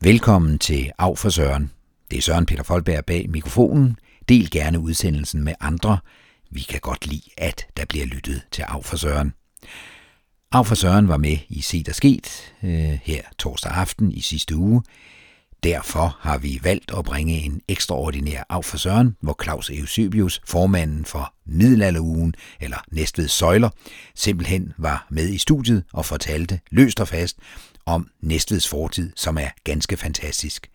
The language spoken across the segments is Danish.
Velkommen til Af for Søren. Det er Søren Peter Folberg bag mikrofonen. Del gerne udsendelsen med andre. Vi kan godt lide, at der bliver lyttet til Af for Søren. Af for Søren var med i Se der Sket øh, her torsdag aften i sidste uge. Derfor har vi valgt at bringe en ekstraordinær Af for Søren, hvor Claus Eusebius, formanden for Middelalderugen, eller Næstved Søjler, simpelthen var med i studiet og fortalte løst og fast om Næstveds fortid, som er ganske fantastisk.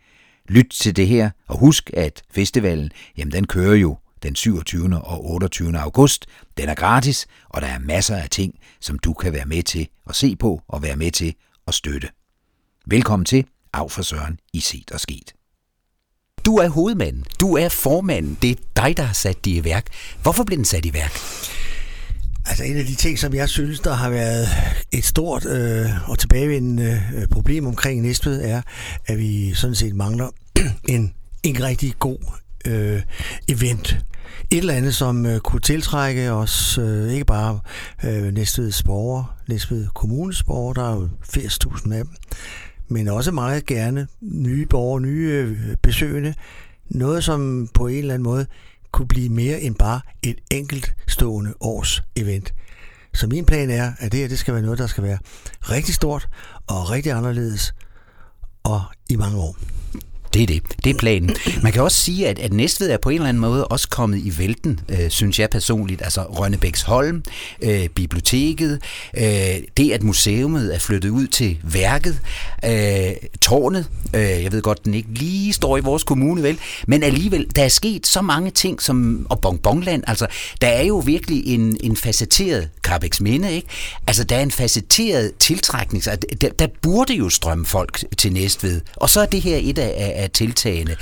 Lyt til det her, og husk, at festivalen, jamen den kører jo den 27. og 28. august. Den er gratis, og der er masser af ting, som du kan være med til at se på og være med til at støtte. Velkommen til Af for Søren i Set og Sket. Du er hovedmanden. Du er formanden. Det er dig, der har sat det i værk. Hvorfor blev den sat i værk? Altså en af de ting, som jeg synes, der har været et stort øh, og tilbagevendende øh, problem omkring Næstved, er, at vi sådan set mangler en, en rigtig god øh, event. Et eller andet, som øh, kunne tiltrække os, øh, ikke bare øh, Næstveds borgere, Næstved Kommunes borgere, der er jo 80.000 af dem, men også meget gerne nye borgere, nye øh, besøgende. Noget, som på en eller anden måde kunne blive mere end bare et enkelt stående års event. Så min plan er, at det her det skal være noget, der skal være rigtig stort og rigtig anderledes og i mange år. Det er det. Det er planen. Man kan også sige, at, at Næstved er på en eller anden måde også kommet i vælten, øh, synes jeg personligt. Altså Rønnebæksholm, øh, biblioteket, øh, det at museumet er flyttet ud til værket, øh, tårnet, øh, jeg ved godt, den ikke lige står i vores kommune, vel, men alligevel, der er sket så mange ting, som, og Bongbongland, altså, der er jo virkelig en, en facetteret Carbex Minde, ikke? Altså, der er en facetteret tiltrækning, altså, der, der burde jo strømme folk til Næstved, og så er det her et af, af tiltagende.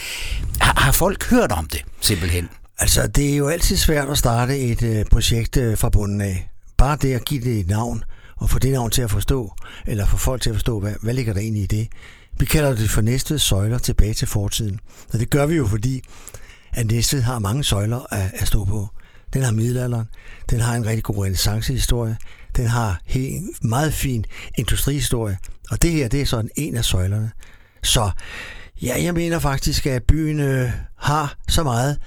Har, har folk hørt om det, simpelthen? Altså, det er jo altid svært at starte et øh, projekt øh, fra bunden af. Bare det at give det et navn, og få det navn til at forstå, eller få folk til at forstå, hvad, hvad ligger der egentlig i det. Vi kalder det for næste søjler tilbage til fortiden. Og det gør vi jo, fordi at Næstved har mange søjler at, at stå på. Den har middelalderen, den har en rigtig god renaissancehistorie, den har en meget fin industrihistorie, og det her, det er sådan en af søjlerne. Så ja, jeg mener faktisk, at byen øh, har så meget,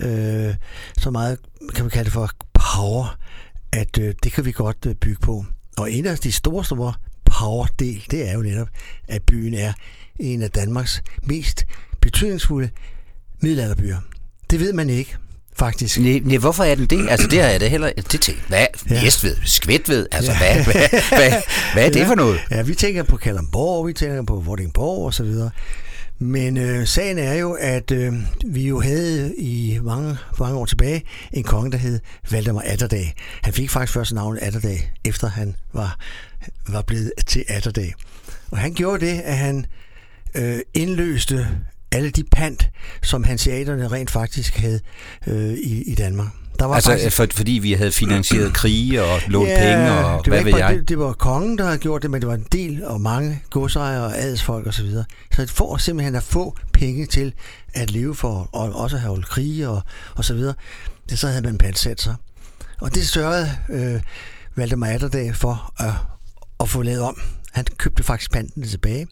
øh, så meget, kan man kalde det for power, at øh, det kan vi godt øh, bygge på. Og en af de store, store power-del, det er jo netop, at byen er en af Danmarks mest betydningsfulde middelalderbyer. Det ved man ikke, faktisk. Nej, nej, hvorfor er den det? Altså, det har jeg da heller... Det til. Hvad? Ja. Næstved? Skvætved? Altså, ja. hvad, hvad, hvad, hvad er det ja. for noget? Ja, vi tænker på Kalamborg, vi tænker på Vordingborg og så videre. Men øh, sagen er jo, at øh, vi jo havde i mange, mange år tilbage en konge, der hed Valdemar Atterdag. Han fik faktisk først navnet Atterdag, efter han var, var blevet til Atterdag. Og han gjorde det, at han øh, indløste alle de pant, som hanseaterne rent faktisk havde øh, i, i Danmark. Der var altså faktisk... for, fordi vi havde finansieret krige og lånt ja, penge og hvad ved jeg? Det, det var kongen, der havde gjort det, men det var en del og mange godsejere og adelsfolk osv. Så, videre. så for simpelthen at få penge til at leve for, og også have holdt krige og, og så videre, det, så havde man pansat sig. Og det sørgede øh, Valdemar Atterdag for at, at få lavet om. Han købte faktisk panten tilbage.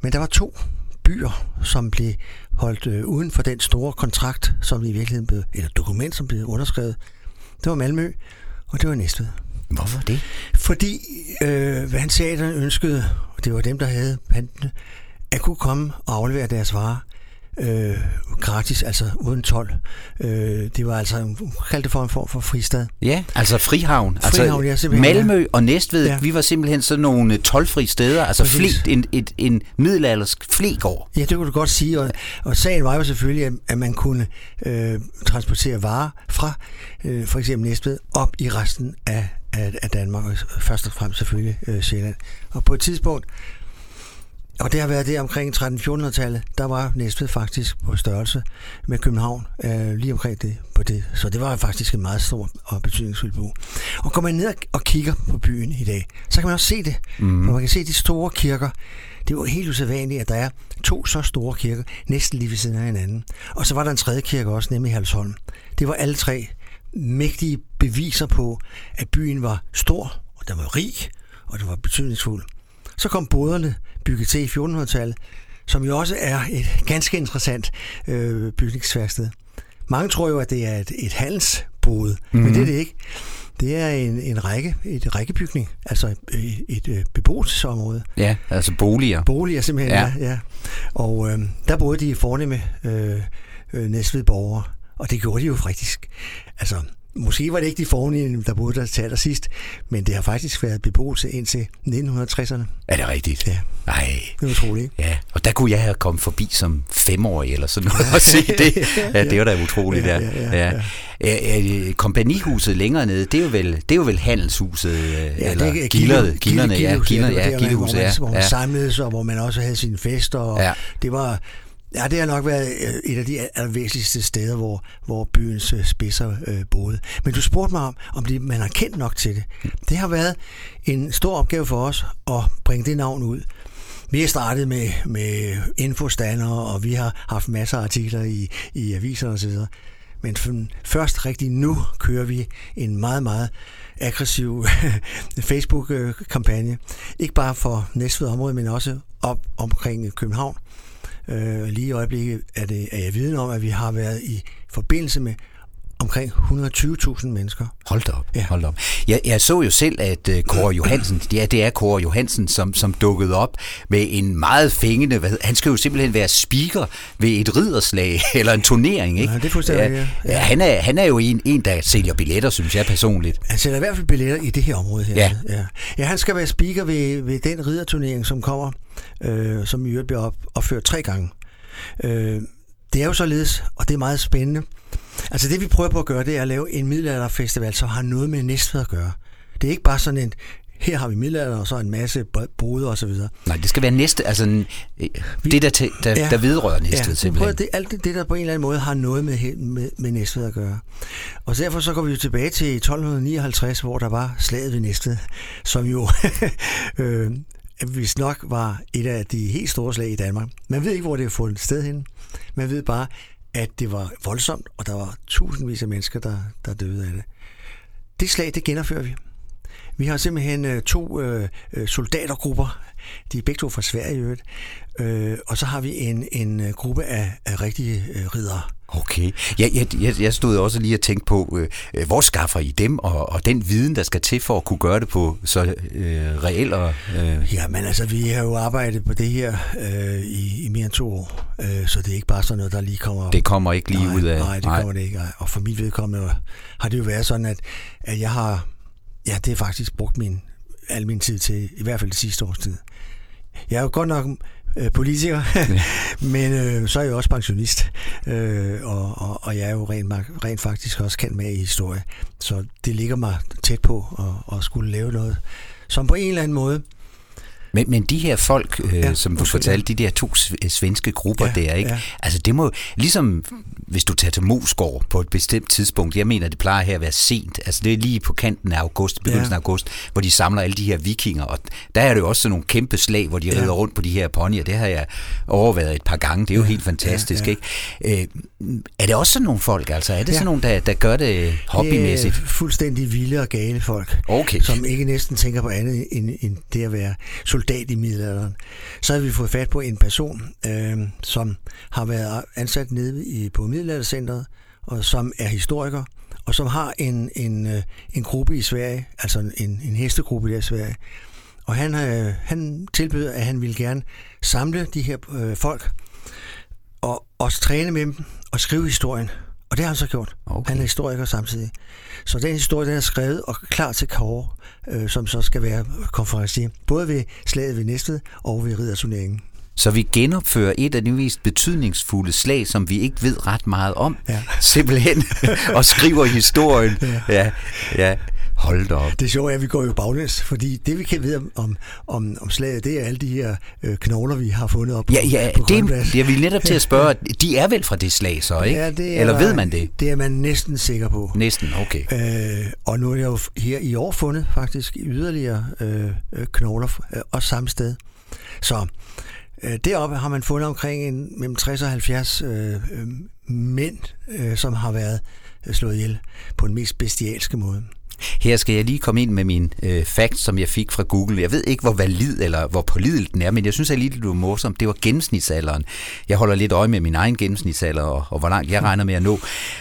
Men der var to byer, som blev holdt øh, uden for den store kontrakt, som i virkeligheden blev, eller dokument, som blev underskrevet. Det var Malmø, og det var Næstved. Hvorfor det? Fordi øh, hvad han sagde, ønskede, og det var dem, der havde pantene, at kunne komme og aflevere deres varer øh, gratis, altså uden tolv. Øh, det var altså, kaldte det for en form for fristad. Ja, altså frihavn. frihavn altså, ja, Malmø og Næstved, ja. vi var simpelthen sådan nogle tolvfri steder, altså fle, en, et, en middelaldersk flegård. Ja, det kunne du godt sige, og, og sagen var jo selvfølgelig, at, at man kunne øh, transportere varer fra øh, for eksempel Næstved op i resten af, af, af Danmark, og først og fremmest selvfølgelig øh, Sjælland. Og på et tidspunkt, og det har været det omkring 13-1400-tallet, der var Næstved faktisk på størrelse med København, øh, lige omkring det, på det. Så det var faktisk en meget stor og betydningsfuld by. Og går man ned og kigger på byen i dag, så kan man også se det. Mm. Og man kan se de store kirker. Det jo helt usædvanligt, at der er to så store kirker, næsten lige ved siden af hinanden. Og så var der en tredje kirke også, nemlig Halsholm. Det var alle tre mægtige beviser på, at byen var stor, og den var rig, og den var betydningsfuld. Så kom boderne bygget til i 1400-tallet, som jo også er et ganske interessant øh, bygningsværksted. Mange tror jo, at det er et, et handelsbod, mm-hmm. men det er det ikke. Det er en, en række, et rækkebygning, altså et, et, et beboelsesområde. Ja, altså boliger. Boliger simpelthen, ja. ja, ja. Og øh, der boede de fornemme øh, øh, Næstved borgere, og det gjorde de jo faktisk. Altså, Måske var det ikke de fornemme, der boede der til allersidst, men det har faktisk været beboelse indtil 1960'erne. Er det rigtigt? Ja. Nej. Det er utroligt. Ja, og der kunne jeg have kommet forbi som femårig eller sådan noget og se det. Ja, det var da utroligt. Ja, ja, ja, ja. ja. Kompanihuset længere nede, det er jo vel, det er jo vel handelshuset, ja, eller det er, gilderne, gilderne, ja, gilderne, ja, gildehuset, ja. Hvor man samledes, og hvor man også havde sine fester, og ja. det var Ja, det har nok været øh, et af de allervæsentligste steder, hvor, hvor byens øh, spidser øh, boede. Men du spurgte mig om, om det, man har kendt nok til det. Det har været en stor opgave for os at bringe det navn ud. Vi har startet med, med infostander, og vi har haft masser af artikler i, i aviser osv. Men først rigtig nu kører vi en meget, meget aggressiv Facebook-kampagne. Ikke bare for Næstved område, men også op omkring København. Øh, lige i øjeblikket er, det, er jeg viden om, at vi har været i forbindelse med omkring 120.000 mennesker. Hold da op. Ja. Hold op. Jeg, jeg så jo selv, at uh, Kåre Johansen, ja, det er Kåre Johansen, som, som dukkede op med en meget fængende, hvad, han skal jo simpelthen være speaker ved et ridderslag eller en turnering, ikke? Ja, det forstår ja, ja. ja. han, er, han er jo en, en, der sælger billetter, synes jeg personligt. Han sælger i hvert fald billetter i det her område her. Ja. Ja, ja han skal være speaker ved, ved den ridderturnering, som kommer, øh, som i øvrigt bliver op, opført tre gange. Øh, det er jo således, og det er meget spændende, Altså det vi prøver på at gøre, det er at lave en middelalderfestival, som har noget med Næstved at gøre. Det er ikke bare sådan en, her har vi middelalder, og så en masse boder og så videre. Nej, det skal være næste, altså en, det, der, til, der, ja, der vedrører Næstved ja, simpelthen. Det, alt det, det, der på en eller anden måde har noget med, med, med Næstved at gøre. Og derfor så går vi jo tilbage til 1259, hvor der var slaget ved Næstved, som jo øh, hvis nok var et af de helt store slag i Danmark. Man ved ikke, hvor det er fundet sted hen. Man ved bare, at det var voldsomt, og der var tusindvis af mennesker, der, der døde af det. Det slag, det genopfører vi. Vi har simpelthen øh, to øh, øh soldatergrupper, de er begge to fra Sverige, øh, og så har vi en, en øh, gruppe af, af rigtige øh, ridere. Okay. Jeg, jeg, jeg stod også lige og tænkte på, øh, hvor skaffer I dem, og, og den viden, der skal til for at kunne gøre det på så øh, reelt og... Øh... Jamen altså, vi har jo arbejdet på det her øh, i, i mere end to år, øh, så det er ikke bare sådan noget, der lige kommer... Det kommer ikke lige nej, ud af... Nej, det nej. kommer det ikke. Og for mit vedkommende har det jo været sådan, at, at jeg har... Ja, det er faktisk brugt min, al min tid til, i hvert fald det sidste års tid. Jeg er jo godt nok øh, politiker, men øh, så er jeg også pensionist, øh, og, og, og jeg er jo rent, rent faktisk også kendt med i historie. Så det ligger mig tæt på at, at skulle lave noget, som på en eller anden måde men, men de her folk, øh, ja, som du fortalte, de der to svenske grupper ja, der, ikke? Ja. Altså det må, ligesom hvis du tager til Mosgård på et bestemt tidspunkt, jeg mener, det plejer her at være sent, altså det er lige på kanten af august, begyndelsen ja. af august, hvor de samler alle de her vikinger, og der er det jo også sådan nogle kæmpe slag, hvor de ja. rider rundt på de her ponyer, det har jeg overvejet et par gange, det er jo ja, helt fantastisk, ja, ja. ikke? Øh, er det også sådan nogle folk, altså? Er det ja. sådan nogle, der, der gør det hobbymæssigt? Det er fuldstændig vilde og gale folk, okay. som ikke næsten tænker på andet end, end det at være soldat i middelalderen. Så havde vi fået fat på en person, øh, som har været ansat nede i, på Middelaldercenteret, og som er historiker, og som har en, en, øh, en gruppe i Sverige, altså en, en hestegruppe der i Sverige. Og han, øh, han tilbød, at han ville gerne samle de her øh, folk, og også træne med dem og skrive historien. Og det har han så gjort. Okay. Han er historiker samtidig. Så den historie, den er skrevet og klar til Kåre, øh, som så skal være konferencier. Både ved slaget ved Næstved og ved ridderturneringen. Så vi genopfører et af de mest betydningsfulde slag, som vi ikke ved ret meget om, ja. simpelthen, og skriver historien. Ja. Ja, ja. Hold da op. Det er sjovt, at vi går jo baglæns, fordi det vi kan vide om, om, om slaget, det er alle de her øh, knogler, vi har fundet op ja, ja, på det, det er vi netop til at spørge. De er vel fra det slag så, ikke? Ja, det er, Eller ved man det? Det er man næsten sikker på. Næsten, okay. Øh, og nu er jeg jo her i år fundet faktisk yderligere øh, øh knogler, øh, også samme sted. Så Øh, deroppe har man fundet omkring en, mellem 60 og 70 øh, øh, mænd, øh, som har været øh, slået ihjel på den mest bestialske måde. Her skal jeg lige komme ind med min øh, fact, som jeg fik fra Google. Jeg ved ikke, hvor valid eller hvor pålidelig den er, men jeg synes alligevel, lige, det var morsomt. Det var gennemsnitsalderen. Jeg holder lidt øje med min egen gennemsnitsalder, og, og hvor langt jeg regner med at nå.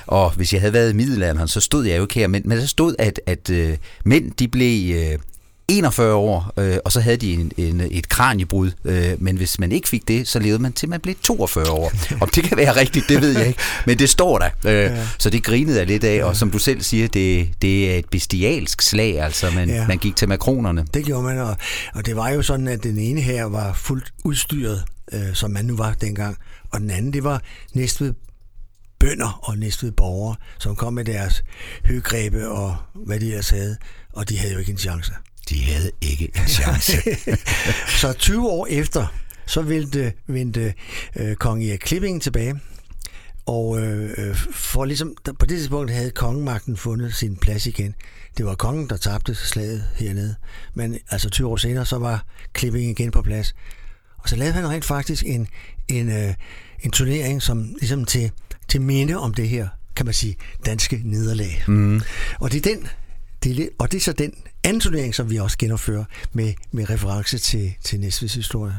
Og hvis jeg havde været i middelalderen, så stod jeg jo ikke her. Men, men der stod, at, at øh, mænd de blev øh, 41 år, øh, og så havde de en, en, et kranjebrud. Øh, men hvis man ikke fik det, så levede man til man blev 42 år. Om det kan være rigtigt, det ved jeg ikke. Men det står der. Øh, ja. Så det grinede jeg lidt af. Ja. Og som du selv siger, det, det er et bestialsk slag. Altså, man, ja. man gik til makronerne. Det gjorde man, og, og det var jo sådan, at den ene her var fuldt udstyret, øh, som man nu var dengang. Og den anden, det var Næstved bønder og Næstved borgere, som kom med deres høggrebe og hvad de ellers havde. Og de havde jo ikke en chance. De havde ikke en chance. så 20 år efter, så vendte, vendte øh, kong Erik Klipping tilbage, og øh, for ligesom, der, på det tidspunkt havde kongemagten fundet sin plads igen. Det var kongen, der tabte slaget hernede. Men altså 20 år senere, så var Klipping igen på plads. Og så lavede han rent faktisk en, en, øh, en turnering, som ligesom til, til minde om det her, kan man sige, danske nederlag. Mm. Og det er den, det og det er så den anden turnering, som vi også genopfører med, med reference til, til Næstveds historie.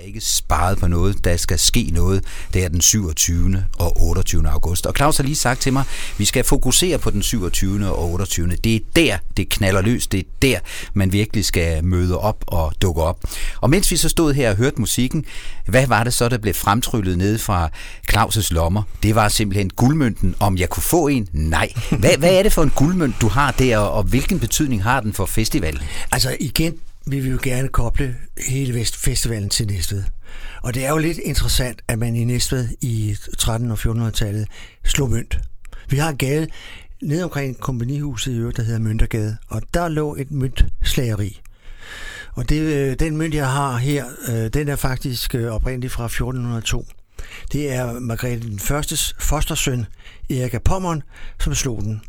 Er ikke sparet på noget. Der skal ske noget. Det er den 27. og 28. august. Og Claus har lige sagt til mig, at vi skal fokusere på den 27. og 28. Det er der, det knaller løs. Det er der, man virkelig skal møde op og dukke op. Og mens vi så stod her og hørte musikken, hvad var det så, der blev fremtryllet ned fra Claus' lommer? Det var simpelthen guldmønten. Om jeg kunne få en? Nej. Hvad, hvad er det for en guldmønt, du har der, og hvilken betydning har den for festivalen? Altså igen, vi vil jo gerne koble hele Vestfestivalen til Næstved. Og det er jo lidt interessant, at man i Næstved i 1300- og 1400-tallet slog mønt. Vi har en gade nede omkring kompanihuset i øvrigt, der hedder Møntergade, og der lå et møntslageri. Og det, øh, den mønt, jeg har her, øh, den er faktisk øh, oprindeligt fra 1402. Det er Margrethe den Førstes fostersøn, Erik af Pommern, som slog den.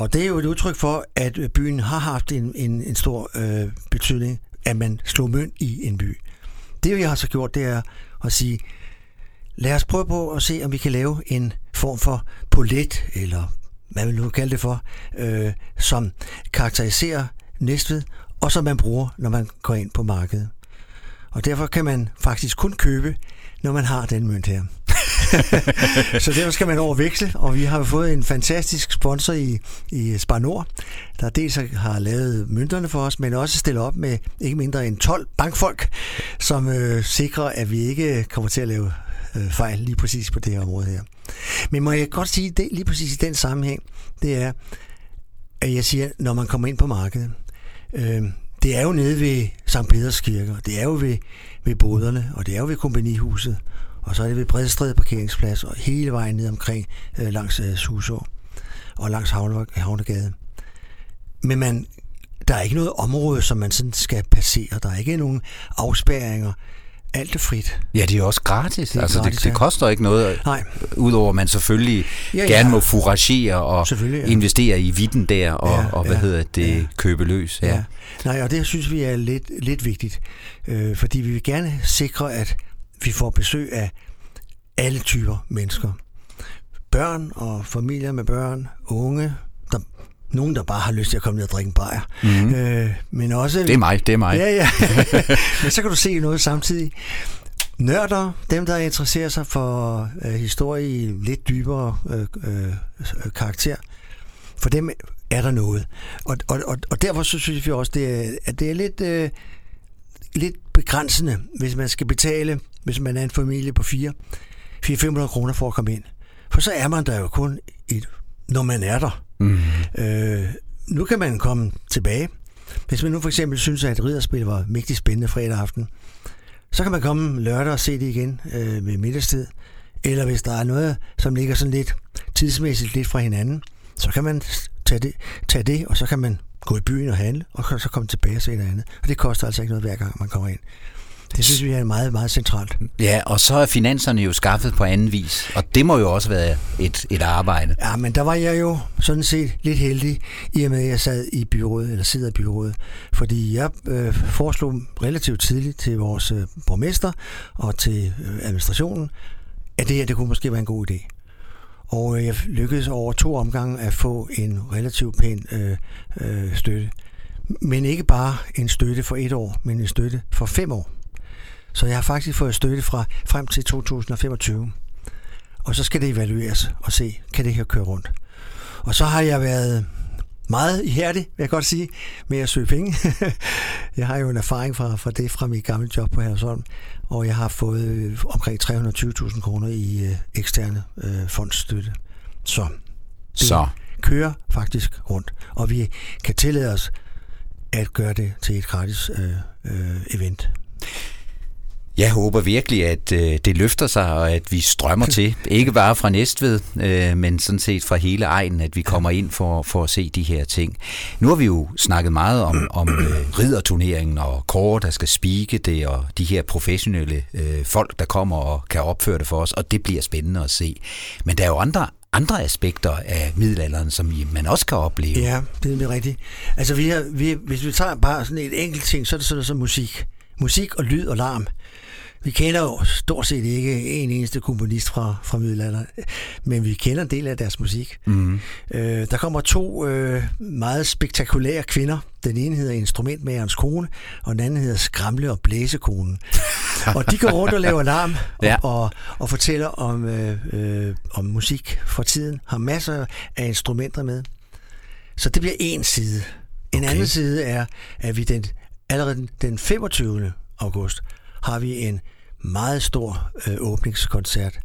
Og det er jo et udtryk for, at byen har haft en, en, en stor øh, betydning, at man slog mønt i en by. Det, vi har så gjort, det er at sige, lad os prøve på at se, om vi kan lave en form for polet, eller hvad vil nu kalde det for, øh, som karakteriserer Næstved, og som man bruger, når man går ind på markedet. Og derfor kan man faktisk kun købe, når man har den mønt her. så derfor skal man overveksle, og vi har fået en fantastisk sponsor i, i Spar Nord, der dels har lavet mønterne for os, men også stiller op med ikke mindre end 12 bankfolk, som øh, sikrer, at vi ikke kommer til at lave øh, fejl lige præcis på det her område her. Men må jeg godt sige, det lige præcis i den sammenhæng, det er, at jeg siger, når man kommer ind på markedet, øh, det er jo nede ved St. Peders Kirke, det er jo ved, ved boderne, og det er jo ved kompanihuset og så er det ved Bredstræde parkeringsplads, og hele vejen ned omkring øh, langs øh, Suså og langs Havne, Havnegade. Men man, der er ikke noget område, som man sådan skal passere. Der er ikke nogen afspærringer. Alt er frit. Ja, det er også gratis. Det, er altså, gratis, det, det koster ikke noget, Nej. udover at man selvfølgelig ja, ja. gerne må furagere og ja. investere i vidden der, og, ja, og hvad ja, hedder det, ja. købe løs. Ja. ja. Nej, og det synes vi er lidt, lidt vigtigt, øh, fordi vi vil gerne sikre, at vi får besøg af alle typer mennesker. Børn og familier med børn, unge, der, nogen, der bare har lyst til at komme ned og drikke en bajer. Mm-hmm. Øh, men også... Det er mig, det er mig. Ja, ja. men så kan du se noget samtidig. Nørder, dem der interesserer sig for øh, historie i lidt dybere øh, øh, karakter, for dem er der noget. Og, og, og, og derfor så synes vi også, det er, at det er lidt, øh, lidt begrænsende, hvis man skal betale hvis man er en familie på 4, 400-500 kroner for at komme ind. For så er man der jo kun, et, når man er der. Mm. Øh, nu kan man komme tilbage. Hvis man nu for eksempel synes, at et ridderspil var mægtig spændende fredag aften, så kan man komme lørdag og se det igen øh, ved middagstid. Eller hvis der er noget, som ligger sådan lidt tidsmæssigt lidt fra hinanden, så kan man tage det, tage det og så kan man gå i byen og handle, og så komme tilbage og se det andet. Og det koster altså ikke noget hver gang, man kommer ind. Det synes vi er meget, meget centralt. Ja, og så er finanserne jo skaffet på anden vis, og det må jo også være et, et arbejde. Ja, men der var jeg jo sådan set lidt heldig, i og med at jeg sad i byrådet, eller sidder i byrådet, fordi jeg øh, foreslog relativt tidligt til vores øh, borgmester og til øh, administrationen, at det her det kunne måske være en god idé. Og øh, jeg lykkedes over to omgange at få en relativt pæn øh, øh, støtte. Men ikke bare en støtte for et år, men en støtte for fem år. Så jeg har faktisk fået støtte fra frem til 2025. Og så skal det evalueres og se, kan det her køre rundt. Og så har jeg været meget ihærdig, vil jeg godt sige, med at søge penge. jeg har jo en erfaring fra, fra det fra mit gamle job på Herresholm, og jeg har fået øh, omkring 320.000 kroner i øh, eksterne øh, fondsstøtte. Så det Så. kører faktisk rundt, og vi kan tillade os at gøre det til et gratis øh, øh, event. Jeg håber virkelig, at øh, det løfter sig, og at vi strømmer til. Ikke bare fra Næstved, øh, men sådan set fra hele egnen, at vi kommer ind for, for at se de her ting. Nu har vi jo snakket meget om, om øh, ridderturneringen og kåre, der skal spike det, og de her professionelle øh, folk, der kommer og kan opføre det for os, og det bliver spændende at se. Men der er jo andre andre aspekter af middelalderen, som man også kan opleve. Ja, det er rigtigt. Altså, vi har, vi, hvis vi tager bare sådan et enkelt ting, så er det sådan noget som musik. Musik og lyd og larm. Vi kender jo stort set ikke en eneste komponist fra, fra middelalderen, men vi kender en del af deres musik. Mm. Øh, der kommer to øh, meget spektakulære kvinder. Den ene hedder Instrumentmagerens kone, og den anden hedder Skramle- og Blæsekonen. og de går rundt og laver larm og, Ja. og, og fortæller om, øh, øh, om musik fra tiden. Har masser af instrumenter med. Så det bliver en side. En Okay. anden side er, at vi den, allerede den- den 25. august har vi en meget stor øh, åbningskoncert.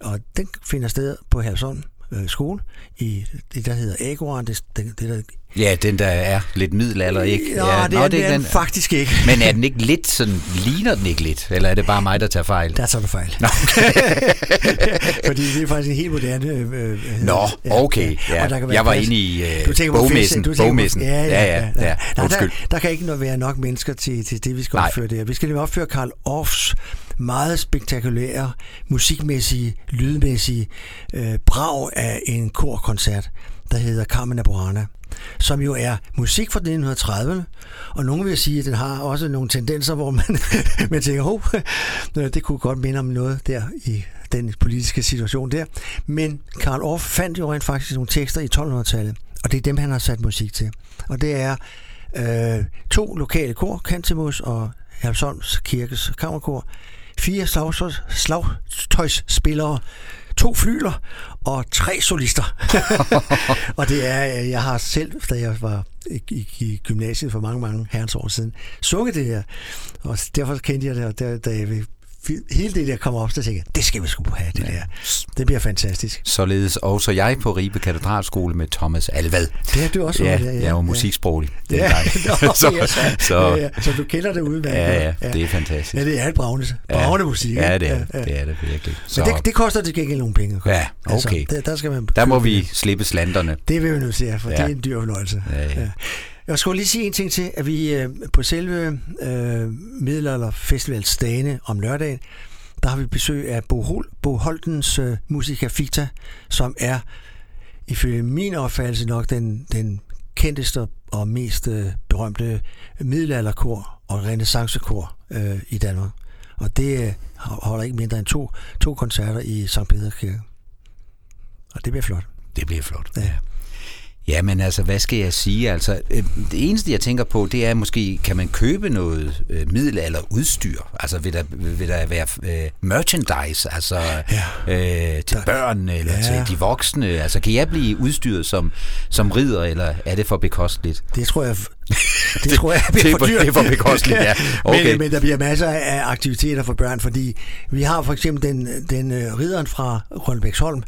Og den finder sted på Hersholm øh, skole i det, der hedder Agoran. Det, det, det der, Ja, den der er lidt middelalder, ikke? Nå, ja, det er, det er den faktisk ikke. Men er den ikke lidt sådan, ligner den ikke lidt? Eller er det bare mig, der tager fejl? Der tager du fejl. Nå, Fordi det er faktisk en helt moderne... Øh, øh, Nå okay. Ja. Og der kan være Jeg var plads- inde i øh, Du tænker på bogmessen. du tænker bogmessen. Ja, ja, ja. ja, ja. Nej, Undskyld. der, der kan ikke nå- være nok mennesker til, til det, vi skal Nej. opføre det her. Vi skal nemlig opføre Karl Orffs meget spektakulære, musikmæssige, lydmæssige øh, brag af en korkoncert, der hedder Carmen Burana som jo er musik fra 1930'erne, og nogen vil sige, at den har også nogle tendenser, hvor man, man tænker, hov, det kunne godt minde om noget der i den politiske situation der. Men Karl Orff fandt jo rent faktisk nogle tekster i 1200-tallet, og det er dem, han har sat musik til. Og det er øh, to lokale kor, Cantimus og Herlevsholms Kirkes Kammerkor, fire slagtøjs, slagtøjsspillere, to flyler og tre solister. og det er, øh, jeg har selv, da jeg var i, i, i gymnasiet for mange, mange herrens år siden, sunget det her. Og derfor kendte jeg det, og da, da jeg hele det der kommer op, så tænkte jeg, det skal vi sgu have, det der. Det bliver fantastisk. Således også jeg på Ribe Katedralskole med Thomas Alvad. Det har du også Ja, været, ja, ja, jeg ja. musiksproglig Ja. Nå, så, ja, så, så, ja, ja, så du kender det udmærket. ja, ja, det er fantastisk. Ja, det er et bravende, bravende musik. Ja, det er, det er det virkelig. Så Men det, det koster til gengæld nogle penge. Ja, okay. Altså, der, der, skal man der må vi slippe slanterne. Det vil vi nu sige, for Ja. ja. det er en dyr fornøjelse. Ja, ja. Jeg skulle lige sige en ting til, at vi øh, på selve øh, Middelalderfestivalsdagene om lørdagen, der har vi besøg af Bo, Hol, Bo Holtens øh, Musica Fita, som er ifølge min opfattelse nok den, den kendteste og mest øh, berømte middelalderkor og renaissancekor øh, i Danmark. Og det øh, holder ikke mindre end to, to koncerter i St. Peders Kirke. Og det bliver flot. Det bliver flot. Ja. Ja, men altså, hvad skal jeg sige? Altså, øh, det eneste, jeg tænker på, det er måske, kan man købe noget øh, middelalderudstyr? Altså, vil der, vil der være øh, merchandise, altså ja. øh, til børn eller Ja. til de voksne? Altså, kan jeg blive udstyret som, som ridder, eller er det for bekosteligt? Det tror jeg, det tror jeg det er bliver for- for dyrt. det er for bekosteligt, ja. Okay. men, men der bliver masser af aktiviteter for børn, fordi vi har for eksempel den, den uh, ridderen fra Rønbæksholm,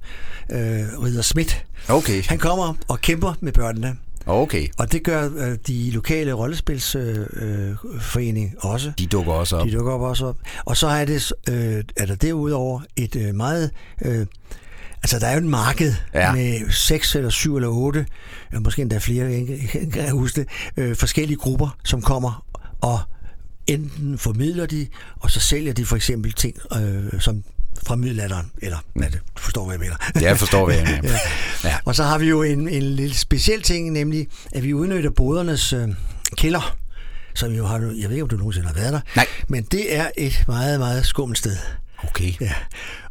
uh, ridder Schmidt. Okay, Han kommer og kæmper med børnene, okay. og det gør uh, de lokale rollespilsforening uh, forening også. De dukker også op. De dukker op også op. Og så er, det, øh, er der derudover et øh, meget... Øh, altså, der er jo et marked Ja. med seks eller syv eller otte, måske endda flere, jeg ikke kan huske det, øh, forskellige grupper, som kommer og enten formidler de, og så sælger de for eksempel ting, øh, som fra middelalderen, eller hvad det, du forstår, hvad jeg mener. Ja, jeg forstår, hvad jeg mener. Ja. Ja. Og så har vi jo en, en lille speciel ting, nemlig at vi udnytter bodernes øh, kælder, som jo har, jeg ved ikke, om du nogensinde har været der, Nej. men det er et meget, meget skummelt sted. Okay. Ja.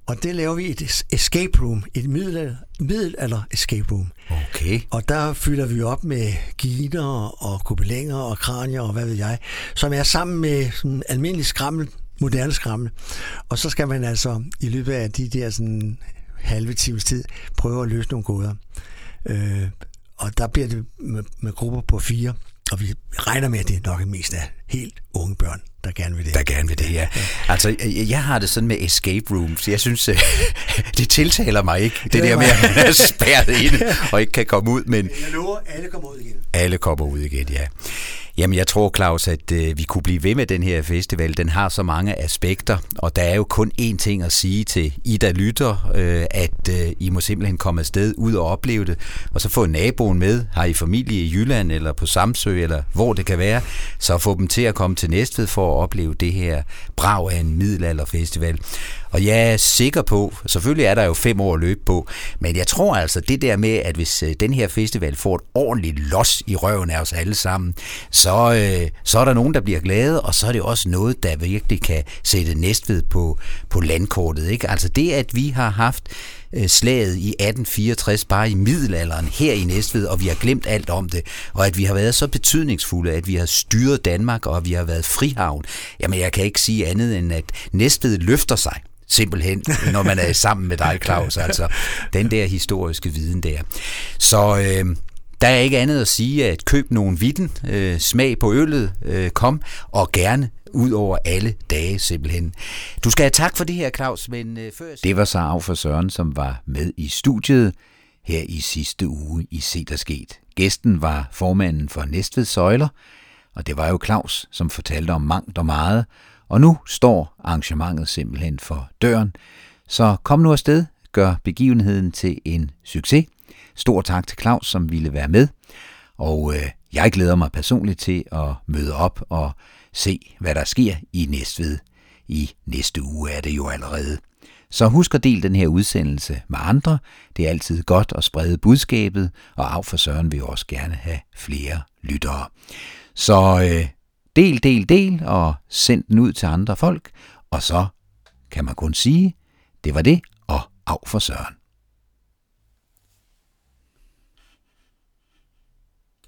Og det laver vi et escape room, et middelalder, middelalder escape room. Okay. Og der fylder vi op med giner og kubelænger og kranier og hvad ved jeg, som er sammen med sådan almindelig skrammel, moderne skrammel. Og så skal man altså i løbet af de der sådan halve times tid prøve at løse nogle gåder. Øh, og der bliver det med, med grupper på fire, og vi regner med, at det er nok mest af helt unge børn, der gerne vil det. Der gerne vil det, ja. Altså, jeg har det sådan med escape rooms. Jeg synes, det tiltaler mig ikke. Det, det der med, at man er spærret inde og ikke kan komme ud. Men jeg lover, alle kommer ud igen. Alle kommer ud igen, ja. Jamen, jeg tror, Claus, at øh, vi kunne blive ved med den her festival. Den har så mange aspekter, og der er jo kun én ting at sige til I, der lytter, øh, at øh, I må simpelthen komme afsted ud og opleve det, og så få naboen med. Har I familie i Jylland, eller på Samsø, eller hvor det kan være, så få dem til at komme til Næstved for at opleve det her brag af en middelalderfestival. Og jeg er sikker på, selvfølgelig er der jo fem år at løbe på, men jeg tror altså, det der med, at hvis øh, den her festival får et ordentligt los i røven af os alle sammen, så, øh, så er der nogen, der bliver glade, og så er det også noget, der virkelig kan sætte Næstved på, på landkortet. Ikke? Altså det, at vi har haft øh, slaget i 1864 bare i middelalderen her i Næstved, og vi har glemt alt om det, og at vi har været så betydningsfulde, at vi har styret Danmark, og vi har været frihavn. Jamen, jeg kan ikke sige andet end, at Næstved løfter sig simpelthen, når man er sammen med dig, Claus. Altså, den der historiske viden der. Så øh, der er ikke andet at sige, at køb nogle vitten, øh, smag på øllet, øh, kom, og gerne ud over alle dage simpelthen. Du skal have tak for det her, Claus, men øh, før... Det var så af for Søren, som var med i studiet her i sidste uge i Se, der Sket. Gæsten var formanden for Næstved Søjler, og det var jo Claus, som fortalte om mangt og meget, og nu står arrangementet simpelthen for døren. Så kom nu afsted, gør begivenheden til en succes. Stor tak til Claus, som ville være med. Og øh, jeg glæder mig personligt til at møde op og se, hvad der sker i Næstved. I næste uge er det jo allerede. Så husk at dele den her udsendelse med andre. Det er altid godt at sprede budskabet, og af for Søren vil også gerne have flere lyttere. Så øh, del, del, del, og send den ud til andre folk, og så kan man kun sige, det var det, og af for Søren.